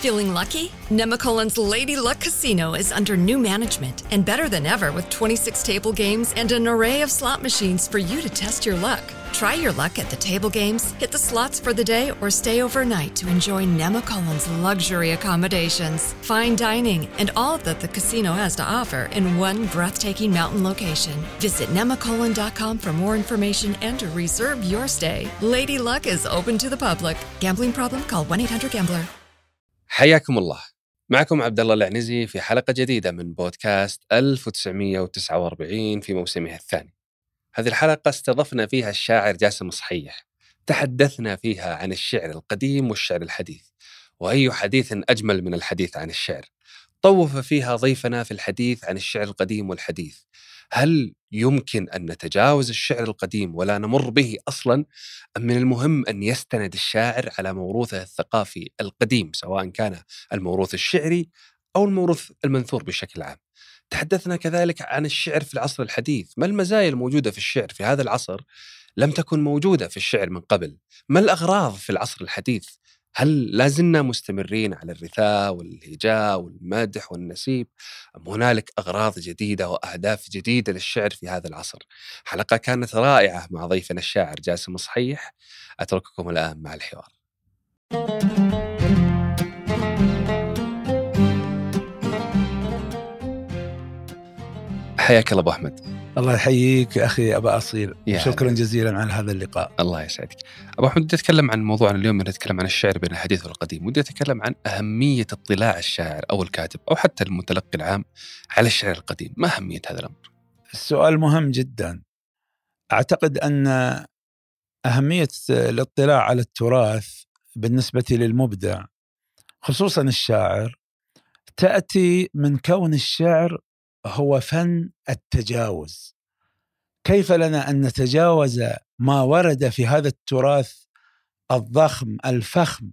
Feeling lucky? Nemacolin's Lady Luck Casino is under new management and better than ever with 26 table games and an array of slot machines for you to test your luck. Try your luck at the table games, hit the slots for the day, or stay overnight to enjoy Nemacolin's luxury accommodations, fine dining, and all that the casino has to offer in one breathtaking mountain location. Visit nemacolin.com for more information and to reserve your stay. Lady Luck is open to the public. Gambling problem? Call 1 800 Gambler. حياكم الله معكم عبد الله العنزي في حلقة جديدة من بودكاست 1949 في موسمه الثاني. هذه الحلقة استضفنا فيها الشاعر جاسم صحيح. تحدثنا فيها عن الشعر القديم والشعر الحديث. وأي حديث أجمل من الحديث عن الشعر. طوف فيها ضيفنا في الحديث عن الشعر القديم والحديث. هل يمكن أن نتجاوز الشعر القديم ولا نمر به أصلا؟ أم من المهم أن يستند الشاعر على موروثه الثقافي القديم سواء كان الموروث الشعري أو الموروث المنثور بشكل عام. تحدثنا كذلك عن الشعر في العصر الحديث. ما المزايا الموجودة في الشعر في هذا العصر لم تكن موجودة في الشعر من قبل؟ ما الأغراض في العصر الحديث؟ هل لازلنا مستمرين على الرثاء والهجاء والمدح والنسيب أم هنالك أغراض جديدة وأهداف جديدة للشعر في هذا العصر؟ حلقة كانت رائعة مع ضيفنا الشاعر جاسم صحيح. أترككم الآن مع الحوار. حياك الله أبو أحمد. الله يحييك أخي أبا أصيل. شكرا. جزيلا على هذا اللقاء. الله يسعدك. أبو أحمد بدي أتكلم عن موضوعنا اليوم نتكلم عن الشعر بين الحديث والقديم ودي أتكلم عن أهمية اطلاع الشاعر أو الكاتب أو حتى المتلقي العام على الشعر القديم. ما أهمية هذا الأمر؟ السؤال مهم جدا. أعتقد أن أهمية الاطلاع على التراث بالنسبة للمبدع خصوصا الشاعر تأتي من كون الشعر هو فن التجاوز. كيف لنا أن نتجاوز ما ورد في هذا التراث الضخم الفخم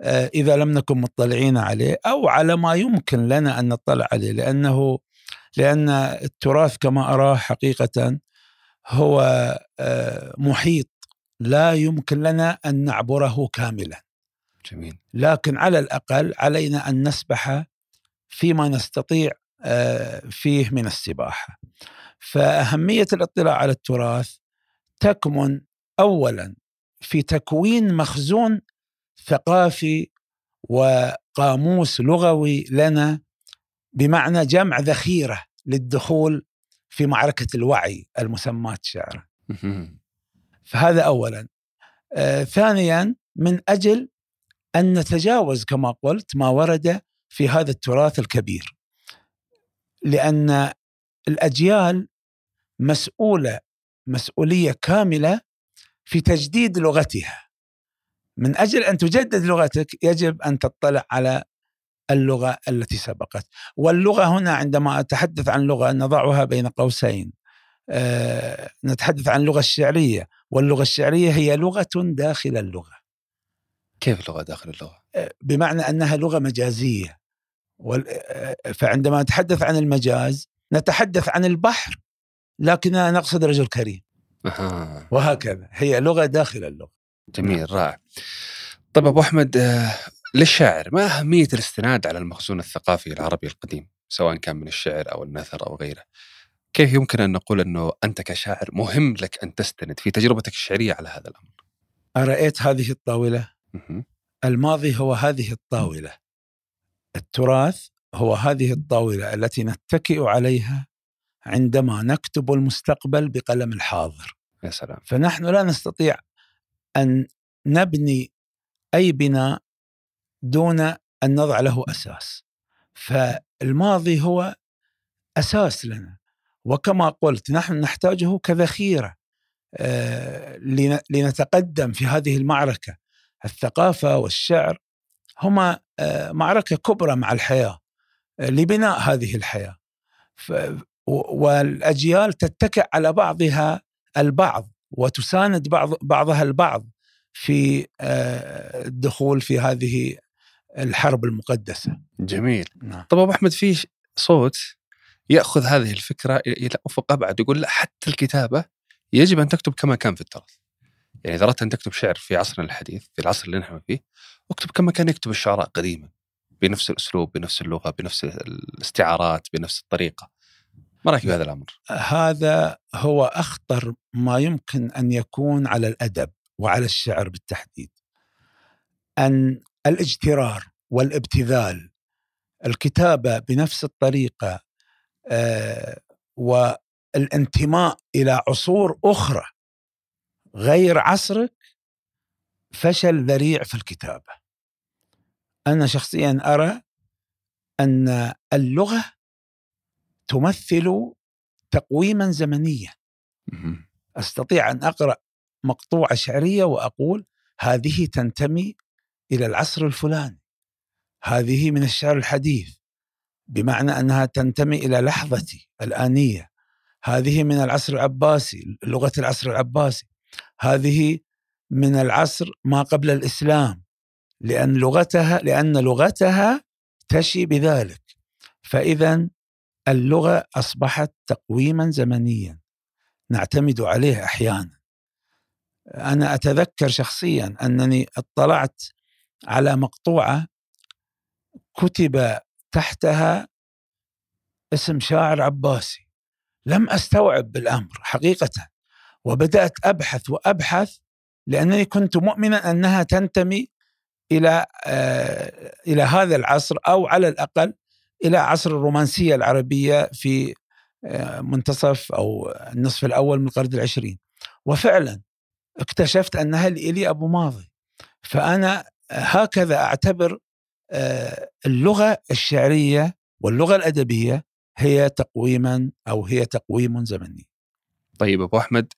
آه، إذا لم نكن مطلعين عليه أو على ما يمكن لنا أن نطلع عليه؟ لأنه لأن التراث كما أراه حقيقة هو آه، محيط لا يمكن لنا أن نعبره كاملا. جميل. لكن على الأقل علينا أن نسبح فيما نستطيع فيه من السباحة. فأهمية الاطلاع على التراث تكمن اولا في تكوين مخزون ثقافي وقاموس لغوي لنا بمعنى جمع ذخيرة للدخول في معركة الوعي المسماة شعرا. فهذا اولا. آه ثانيا من أجل أن نتجاوز كما قلت ما ورد في هذا التراث الكبير. لأن الأجيال مسؤولة مسؤولية كاملة في تجديد لغتها. من أجل أن تجدد لغتك يجب أن تطلع على اللغة التي سبقت، واللغة هنا عندما أتحدث عن لغة نضعها بين قوسين. آه نتحدث عن اللغة الشعرية، واللغة الشعرية هي لغة داخل اللغة. كيف لغة داخل اللغة؟ بمعنى أنها لغة مجازية آه، فعندما نتحدث عن المجاز نتحدث عن البحر لكننا نقصد رجل كريم. أها. وهكذا. هي لغة داخل اللغة. جميل رائع. طيب أبو أحمد آه، للشاعر ما أهمية الاستناد على المخزون الثقافي العربي القديم سواء كان من الشعر أو النثر أو غيره؟ كيف يمكن أن نقول أنه أنت كشاعر مهم لك أن تستند في تجربتك الشعرية على هذا الأمر؟ أرأيت هذه الطاولة؟ مهم. الماضي هو هذه الطاولة. التراث هو هذه الطاولة التي نتكئ عليها عندما نكتب المستقبل بقلم الحاضر. يا سلام. فنحن لا نستطيع أن نبني أي بناء دون أن نضع له أساس. فالماضي هو أساس لنا. وكما قلت نحن نحتاجه كذخيرة آه، لن- لنتقدم في هذه المعركة. الثقافة والشعر هما آه، معركة كبرى مع الحياة آه، لبناء هذه الحياة ف- و- والأجيال تتكئ على بعضها البعض وتساند بعض بعضها البعض في آه، الدخول في هذه الحرب المقدسة جميل نعم. طب أبو أحمد في صوت يأخذ هذه الفكرة إلى افق ابعد يقول لا حتى الكتابة يجب أن تكتب كما كان في التراث. يعني إذا أردت أن تكتب شعر في عصرنا الحديث في العصر اللي نحن فيه أكتب كما كان يكتب الشعراء قديما. بنفس الأسلوب بنفس اللغة بنفس الاستعارات بنفس الطريقة ما رايك بهذا الأمر؟ هذا هو أخطر ما يمكن أن يكون على الأدب وعلى الشعر بالتحديد أن الاجترار والابتذال الكتابة بنفس الطريقة آه والانتماء إلى عصور أخرى غير عصرك فشل ذريع في الكتابة. أنا شخصيا أرى أن اللغة تمثل تقويما زمنيا. أستطيع أن أقرأ مقطوعة شعرية وأقول هذه تنتمي إلى العصر الفلاني. هذه من الشعر الحديث بمعنى أنها تنتمي إلى لحظتي الآنية. هذه من العصر العباسي لغة العصر العباسي. هذه من العصر ما قبل الإسلام لأن لغتها لأن لغتها تشي بذلك. فاذا اللغة أصبحت تقويما زمنيا نعتمد عليه أحيانا. أنا أتذكر شخصيا أنني اطلعت على مقطوعة كتب تحتها اسم شاعر عباسي. لم أستوعب بالأمر حقيقة وبدأت أبحث وأبحث لأنني كنت مؤمنا أنها تنتمي إلى آه إلى هذا العصر أو على الأقل إلى عصر الرومانسية العربية في آه منتصف أو النصف الأول من القرن العشرين وفعلا اكتشفت أنها لإلي أبو ماضي فأنا هكذا أعتبر آه اللغة الشعرية واللغة الأدبية هي تقويما أو هي تقويم زمني. طيب أبو أحمد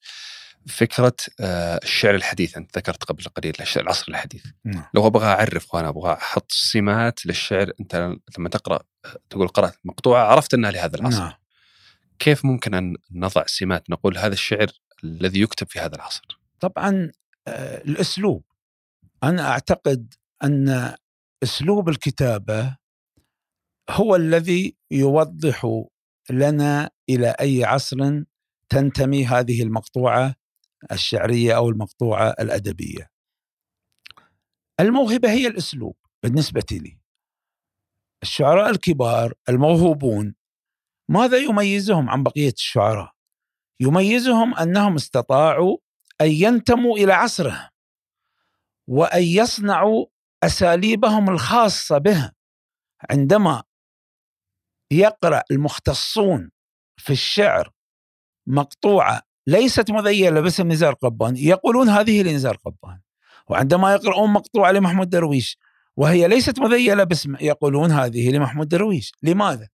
فكرة آه، الشعر الحديث. أنت ذكرت قبل قليل العصر الحديث. نعم. لو أبغى أعرف وأنا أبغى أحط سمات للشعر أنت لما تقرأ تقول قرأت مقطوعة عرفت إنها لهذا العصر. نعم. كيف ممكن أن نضع سمات نقول هذا الشعر الذي يكتب في هذا العصر؟ طبعا آه، الأسلوب. أنا أعتقد أن أسلوب الكتابة هو الذي يوضح لنا إلى أي عصر تنتمي هذه المقطوعة الشعرية أو المقطوعة الأدبية. الموهبة هي الأسلوب بالنسبة لي. الشعراء الكبار الموهوبون ماذا يميزهم عن بقية الشعراء؟ يميزهم أنهم استطاعوا أن ينتموا إلى عصرهم وأن يصنعوا أساليبهم الخاصة بهم عندما يقرأ المختصون في الشعر مقطوعة ليست مذيلة باسم نزار قباني يقولون هذه لنزار قباني وعندما يقرؤون مقطوعة لمحمود درويش وهي ليست مذيلة باسم يقولون هذه لمحمود درويش. لماذا؟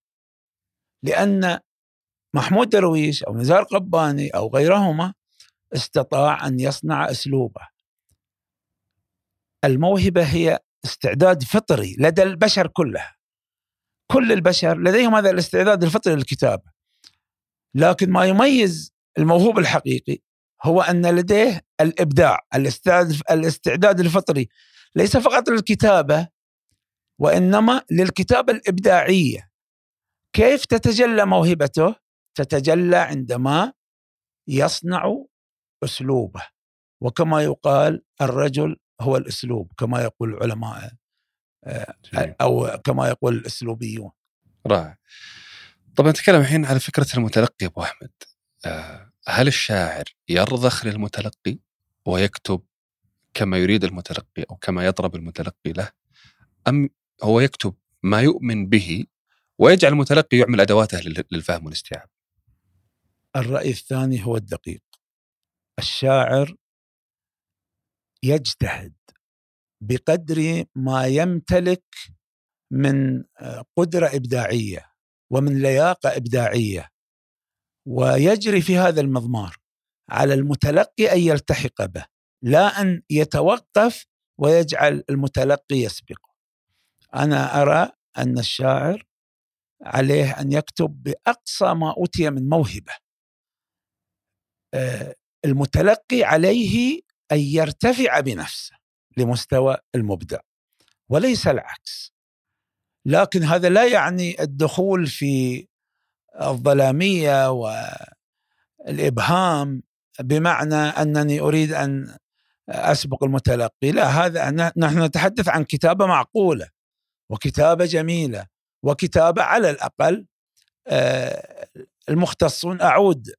لأن محمود درويش أو نزار قباني أو غيرهما استطاع أن يصنع أسلوبه. الموهبة هي استعداد فطري لدى البشر كلها. كل البشر لديهم هذا الاستعداد الفطري للكتابة. لكن ما يميز الموهوب الحقيقي هو أن لديه الإبداع الاستعداد الفطري. ليس فقط للكتابة وإنما للكتابة الإبداعية. كيف تتجلى موهبته؟ تتجلى عندما يصنع أسلوبه. وكما يقال الرجل هو الأسلوب كما يقول العلماء آه، أو كما يقول الأسلوبيون. رائع. طبعا نتكلم الحين على فكرة المتلقي أبو أحمد. آه، هل الشاعر يرضخ للمتلقي ويكتب كما يريد المتلقي أو كما يطرب المتلقي له؟ أم هو يكتب ما يؤمن به ويجعل المتلقي يعمل أدواته للفهم والاستيعاب؟ الرأي الثاني هو الدقيق. الشاعر يجتهد بقدر ما يمتلك من قدرة إبداعية ومن لياقة إبداعية ويجري في هذا المضمار على المتلقي أن يلتحق به لا أن يتوقف ويجعل المتلقي يسبقه. أنا أرى أن الشاعر عليه أن يكتب بأقصى ما أوتي من موهبة. آه، المتلقي عليه أن يرتفع بنفسه لمستوى المبدع وليس العكس. لكن هذا لا يعني الدخول في الظلامية والابهام بمعنى أنني أريد أن أسبق المتلقي. لا هذا نحن نتحدث عن كتابة معقولة وكتابة جميلة وكتابة على الأقل آه، المختصون أعود.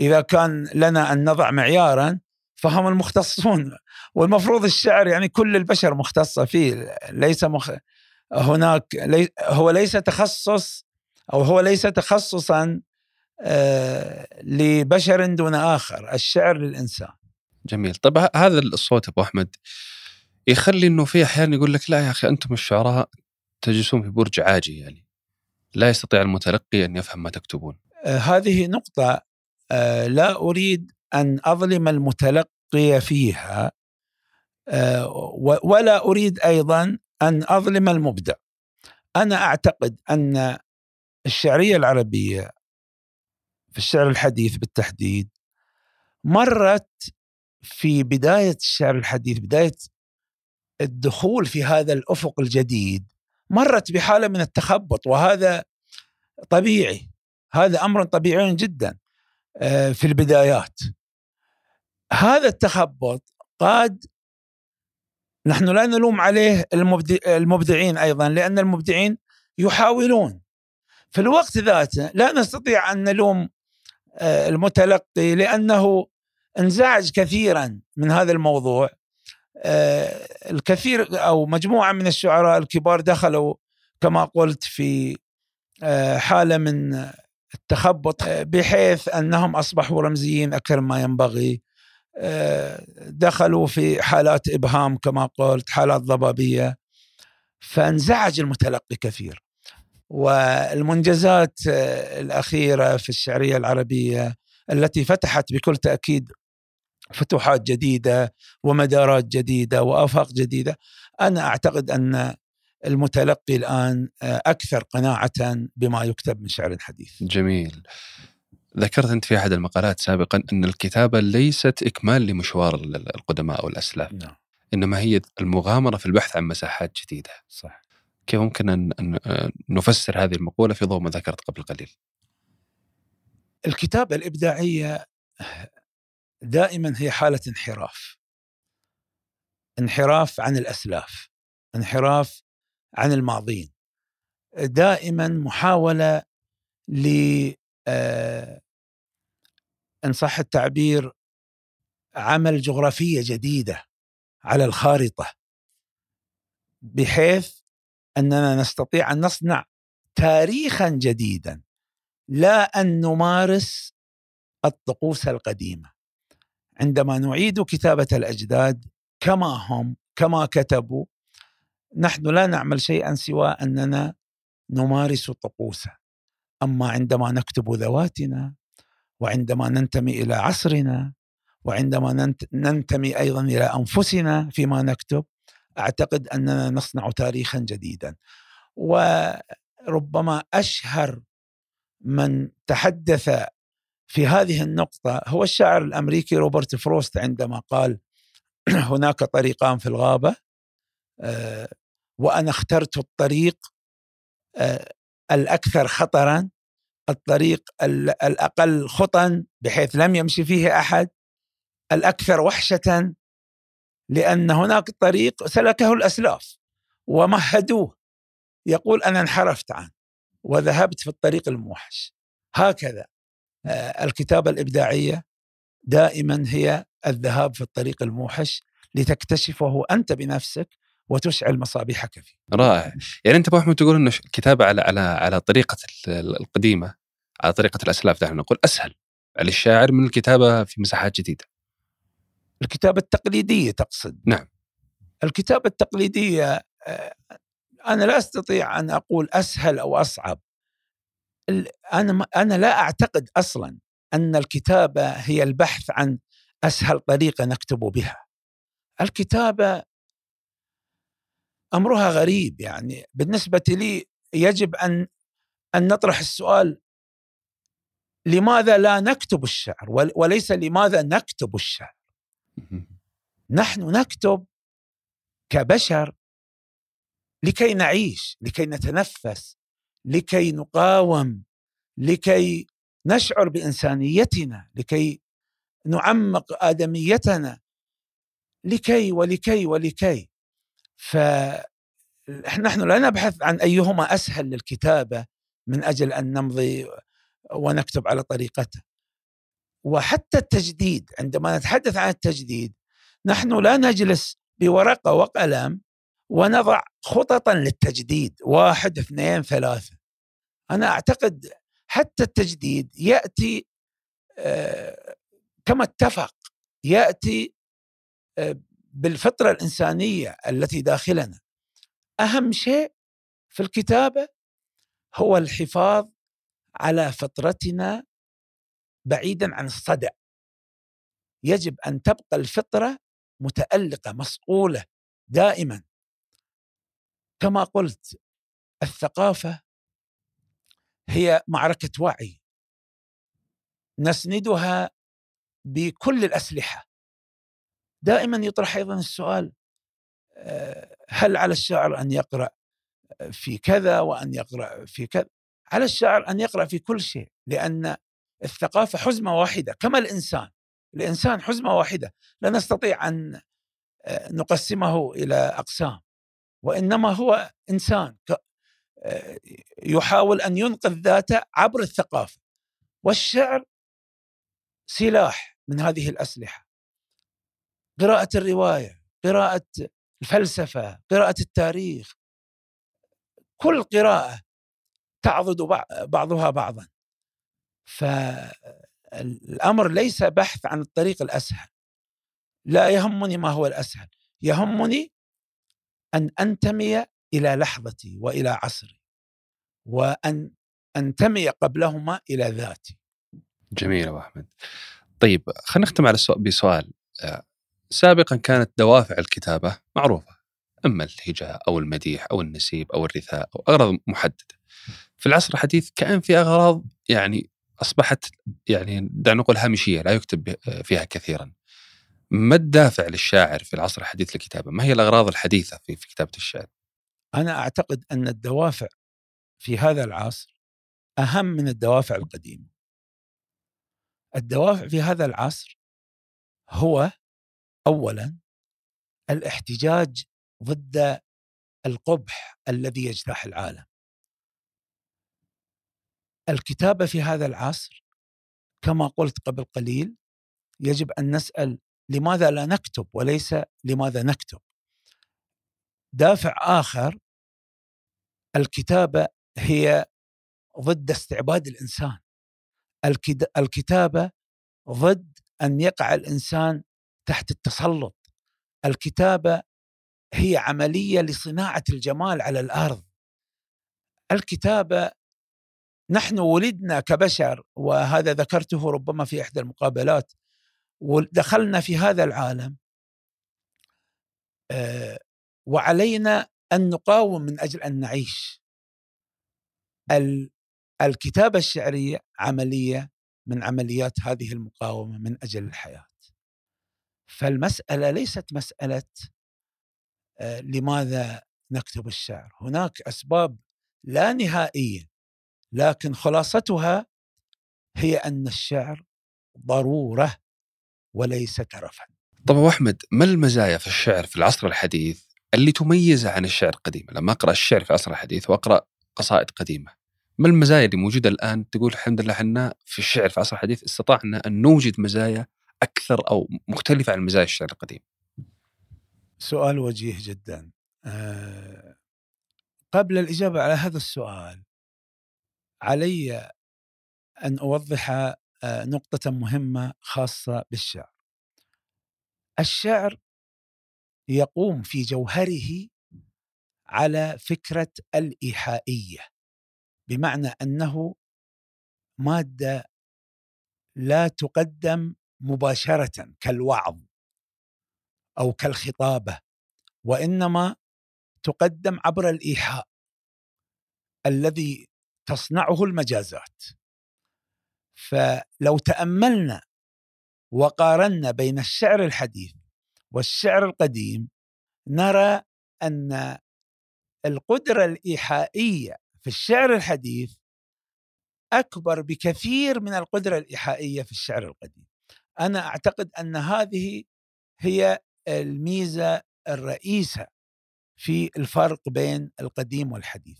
إذا كان لنا أن نضع معيارا فهم المختصون. والمفروض الشعر يعني كل البشر مختصة فيه. ليس مخ... هناك لي... هو ليس تخصص أو هو ليس تخصصا آه لبشر دون آخر الشعر للإنسان جميل طيب هذا الصوت أبو أحمد يخلي إنه في احيان يقول لك لا يا أخي أنتم الشعراء تجلسون في برج عاجي يعني لا يستطيع المتلقي أن يفهم ما تكتبون. آه هذه نقطة آه لا أريد أن أظلم المتلقي فيها ولا أريد أيضا أن أظلم المبدع. أنا أعتقد أن الشعرية العربية في الشعر الحديث بالتحديد مرت في بداية الشعر الحديث بداية الدخول في هذا الأفق الجديد مرت بحالة من التخبط وهذا طبيعي هذا أمر طبيعي جدا آه، في البدايات. هذا التخبط قاد نحن لا نلوم عليه المبدعين أيضا لأن المبدعين يحاولون في الوقت ذاته لا نستطيع أن نلوم آه، المتلقي لأنه انزعج كثيرا من هذا الموضوع. آه، الكثير أو مجموعة من الشعراء الكبار دخلوا كما قلت في آه، حالة من التخبط بحيث أنهم أصبحوا رمزيين أكثر ما ينبغي. دخلوا في حالات إبهام كما قلت حالات ضبابية. فانزعج المتلقي كثير. والمنجزات الأخيرة في الشعرية العربية التي فتحت بكل تأكيد فتوحات جديدة ومدارات جديدة وآفاق جديدة أنا أعتقد أن المتلقي الآن أكثر قناعة بما يكتب من شعر حديث. جميل. ذكرت أنت في أحد المقالات سابقا أن الكتابة ليست إكمال لمشوار القدماء أو الأسلاف. نعم. إنما هي المغامرة في البحث عن مساحات جديدة. صح. كيف ممكن ان نفسر هذه المقولة في ضوء ما ذكرت قبل قليل؟ الكتابه الإبداعية دائما هي حالة انحراف. انحراف عن الأسلاف، انحراف عن الماضين. دائما محاولة ل آه، إن صح التعبير عمل جغرافية جديدة على الخارطة بحيث أننا نستطيع أن نصنع تاريخا جديدا لا أن نمارس الطقوس القديمة. عندما نعيد كتابة الأجداد كما هم كما كتبوا نحن لا نعمل شيئا سوى أننا نمارس طقوسا أما عندما نكتب ذواتنا وعندما ننتمي إلى عصرنا وعندما ننتمي أيضا إلى أنفسنا فيما نكتب أعتقد أننا نصنع تاريخا جديدا. وربما أشهر من تحدث في هذه النقطة هو الشاعر الأمريكي روبرت فروست عندما قال هناك طريقان في الغابة آه، وأنا اخترت الطريق آه، الأكثر خطرا الطريق الأقل خطا بحيث لم يمشي فيه أحد الأكثر وحشه لأن هناك طريق سلكه الأسلاف ومهدوه يقول أنا انحرفت عنه وذهبت في الطريق الموحش هكذا آه، الكتابة الإبداعية دائما هي الذهاب في الطريق الموحش لتكتشفه أنت بنفسك وتشعل مصابيحك فيه. رائع، يعني أنت أبو أحمد تقول إنه الكتابه على على على طريقة القديمة على طريقة الأسلاف دعنا نقول أسهل للشاعر من الكتابة في مساحات جديدة. الكتابة التقليدية تقصد. نعم. الكتابة التقليدية آه، أنا لا أستطيع أن أقول أسهل أو أصعب. أنا أنا لا أعتقد أصلا أن الكتابة هي البحث عن أسهل طريقة نكتب بها. الكتابة أمرها غريب يعني. بالنسبة لي يجب أن أن نطرح السؤال لماذا لا نكتب الشعر؟ وليس لماذا نكتب الشعر؟ نحن نكتب كبشر لكي نعيش لكي نتنفس لكي نقاوم لكي نشعر بإنسانيتنا لكي نعمق آدميتنا لكي ولكي ولكي. ف نحن لا نبحث عن أيهما أسهل للكتابة من أجل أن نمضي ونكتب على طريقته وحتى التجديد عندما نتحدث عن التجديد نحن لا نجلس بورقة وقلم ونضع خططا للتجديد واحد اثنين ثلاثة. أنا أعتقد حتى التجديد يأتي آه، كما اتفق يأتي آه، بالفطرة الإنسانية التي داخلنا. أهم شيء في الكتابة هو الحفاظ على فطرتنا بعيدا عن الصدع يجب أن تبقى الفطرة متألقة مصقوله دائما. كما قلت الثقافة هي معركة وعي. نسندها بكل الأسلحة. دائما يطرح أيضا السؤال آه، هل على الشاعر أن يقرأ في كذا وأن يقرأ في كذا؟ على الشاعر أن يقرأ في كل شيء لأن الثقافة حزمة واحدة كما الإنسان. الإنسان حزمة واحدة. لا نستطيع أن آه، نقسمه إلى أقسام. وإنما هو إنسان آه، يحاول أن ينقذ ذاته عبر الثقافة. والشعر سلاح من هذه الأسلحة. قراءة الرواية قراءة الفلسفة قراءة التاريخ كل قراءة تعضد بعضها بعضا. فالأمر ليس بحث عن الطريق الأسهل. لا يهمني ما هو الأسهل يهمني أن أنتمي إلى لحظتي وإلى عصري وأن أنتمي قبلهما إلى ذاتي. جميل أبو أحمد. طيب خلينا نختم على بسؤال. آه، سابقا كانت دوافع الكتابة معروفة أما الهجاء أو المديح أو النسيب أو الرثاء أو أغراض محددة. في العصر الحديث كأن في أغراض يعني أصبحت يعني دعنا نقول هامشية لا يكتب فيها كثيرا. ما الدافع للشاعر في العصر الحديث للكتابه؟ ما هي الأغراض الحديثة في في كتابة الشعر؟ أنا أعتقد أن الدوافع في هذا العصر أهم من الدوافع القديمة. الدوافع في هذا العصر هو اولا الاحتجاج ضد القبح الذي يجتاح العالم. الكتابة في هذا العصر كما قلت قبل قليل يجب أن نسأل لماذا لا نكتب وليس لماذا نكتب. دافع آخر الكتابة هي ضد استعباد الإنسان. الكتابة ضد أن يقع الإنسان تحت التسلط. الكتابة هي عملية لصناعة الجمال على الأرض. الكتابة نحن ولدنا كبشر وهذا ذكرته ربما في إحدى المقابلات ودخلنا في هذا العالم آه، وعلينا أن نقاوم من أجل أن نعيش. الكتابة الشعرية عملية من عمليات هذه المقاومة من أجل الحياة. فالمسألة ليست مسألة آه، لماذا نكتب الشعر. هناك أسباب لا نهائية. لكن خلاصتها هي أن الشعر ضرورة وليس ترفا. طب أبو أحمد ما المزايا في الشعر في العصر الحديث اللي تميزه عن الشعر القديم؟ لما أقرأ الشعر في العصر الحديث وأقرأ قصائد قديمة. ما المزايا اللي موجودة الآن تقول الحمد لله إحنا في الشعر في العصر الحديث استطعنا أن نوجد مزايا أكثر أو مختلفة عن مزايا الشعر القديم؟ سؤال وجيه جدا. أه قبل الإجابة على هذا السؤال علي أن أوضح آه، نقطة مهمة خاصة بالشعر. الشعر يقوم في جوهره على فكرة الإيحائية بمعنى أنه مادة لا تقدم مباشرة كالوعظ أو كالخطابة وإنما تقدم عبر الإيحاء الذي تصنعه المجازات فلو تأملنا وقارنا بين الشعر الحديث والشعر القديم نرى أن القدرة الإيحائية في الشعر الحديث أكبر بكثير من القدرة الإيحائية في الشعر القديم. أنا أعتقد أن هذه هي الميزة الرئيسة في الفرق بين القديم والحديث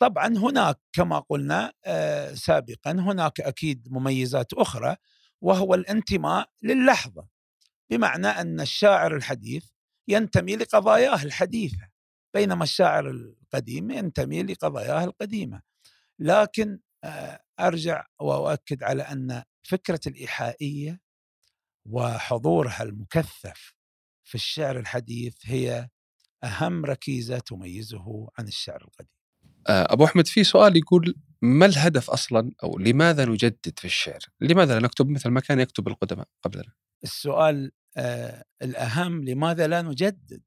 طبعا هناك كما قلنا آه، سابقا هناك أكيد مميزات أخرى وهو الانتماء للحظة بمعنى أن الشاعر الحديث ينتمي لقضاياه الحديثة بينما الشاعر القديم ينتمي لقضاياه القديمة لكن آه، أرجع وأؤكد على أن فكرة الايحائيه وحضورها المكثف في الشعر الحديث هي أهم ركيزة تميزه عن الشعر القديم. آه، أبو أحمد في سؤال يقول ما الهدف أصلا أو لماذا نجدد في الشعر؟ لماذا لا نكتب مثل ما كان يكتب القدماء قبلنا؟ السؤال آه الأهم لماذا لا نجدد؟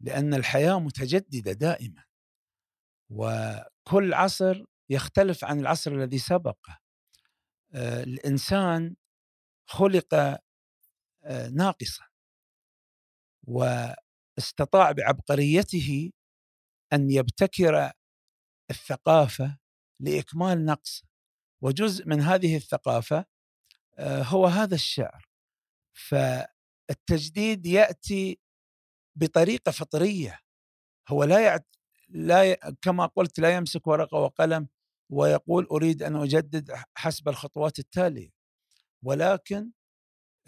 لأن الحياة متجددة دائما وكل عصر يختلف عن العصر الذي سبقه. آه الإنسان خلق آه ناقصا واستطاع بعبقريته أن يبتكر الثقافة لإكمال نقص وجزء من هذه الثقافة آه، هو هذا الشعر. فالتجديد يأتي بطريقة فطرية. هو لا يعت... لا ي... كما قلت لا يمسك ورقة وقلم ويقول أريد أن أجدد حسب الخطوات التالية. ولكن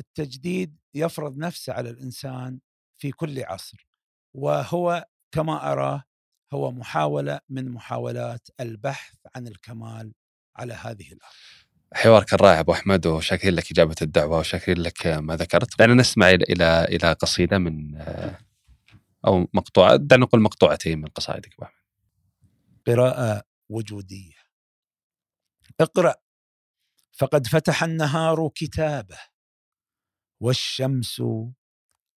التجديد يفرض نفسه على الإنسان في كل عصر. وهو كما أراه هو محاولة من محاولات البحث عن الكمال على هذه الأرض. حوارك الرائع أبو أحمد وشاكرين لك إجابة الدعوة وشاكرين لك ما ذكرت دعنا نسمع إلى إلى قصيدة من أو مقطوعة دعنا نقول مقطوعتين من قصائدك أبو أحمد. قراءة وجودية. اقرأ فقد فتح النهار كتابه والشمس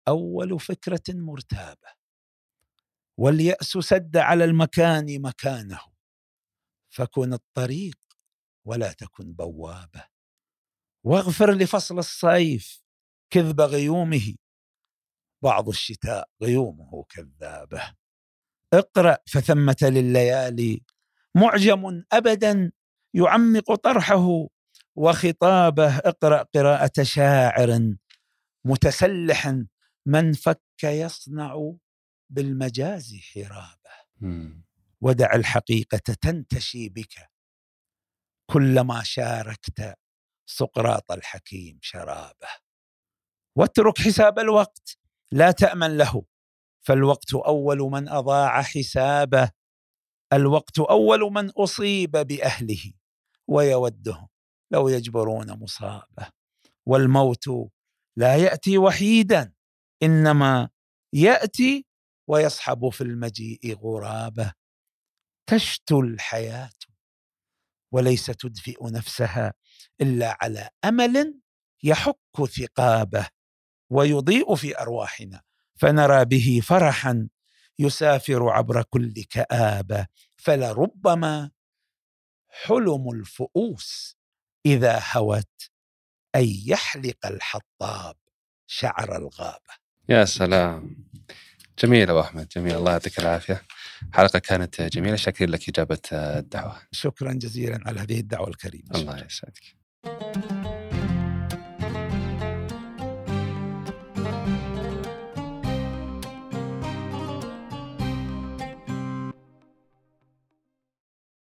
أول فكرة مرتابة واليأس سد على المكان مكانه. فكن الطريق ولا تكن بوابة. واغفر لفصل الصيف كذب غيومه. بعض الشتاء غيومه كذابة. اقرأ فثمة لليالي معجم أبدا يعمق طرحه. وخطابه اقرأ قراءة شاعر متسلح من فك يصنع بالمجاز حرابه. ودع الحقيقة تنتشي بك. كلما شاركت سقراط الحكيم شرابه. واترك حساب الوقت. لا تأمن له. فالوقت أول من أضاع حسابه. الوقت أول من أصيب بأهله. ويودهم لو يجبرون مصابه. والموت لا يأتي وحيدا. إنما يأتي ويصحب في المجيء غرابة. تشتو الحياة وليس تدفئ نفسها إلا على أمل يحك ثقابه ويضيء في أرواحنا. فنرى به فرحا يسافر عبر كل كآبة. فلربما حلم الفؤوس إذا هوت أن يحلق الحطاب شعر الغابة. يا سلام. جميل أبو أحمد جميل. الله يعطيك العافية. حلقة كانت جميلة. شكرا لك إجابة الدعوة. شكرا جزيلا على هذه الدعوة الكريمة. الله يسعدك.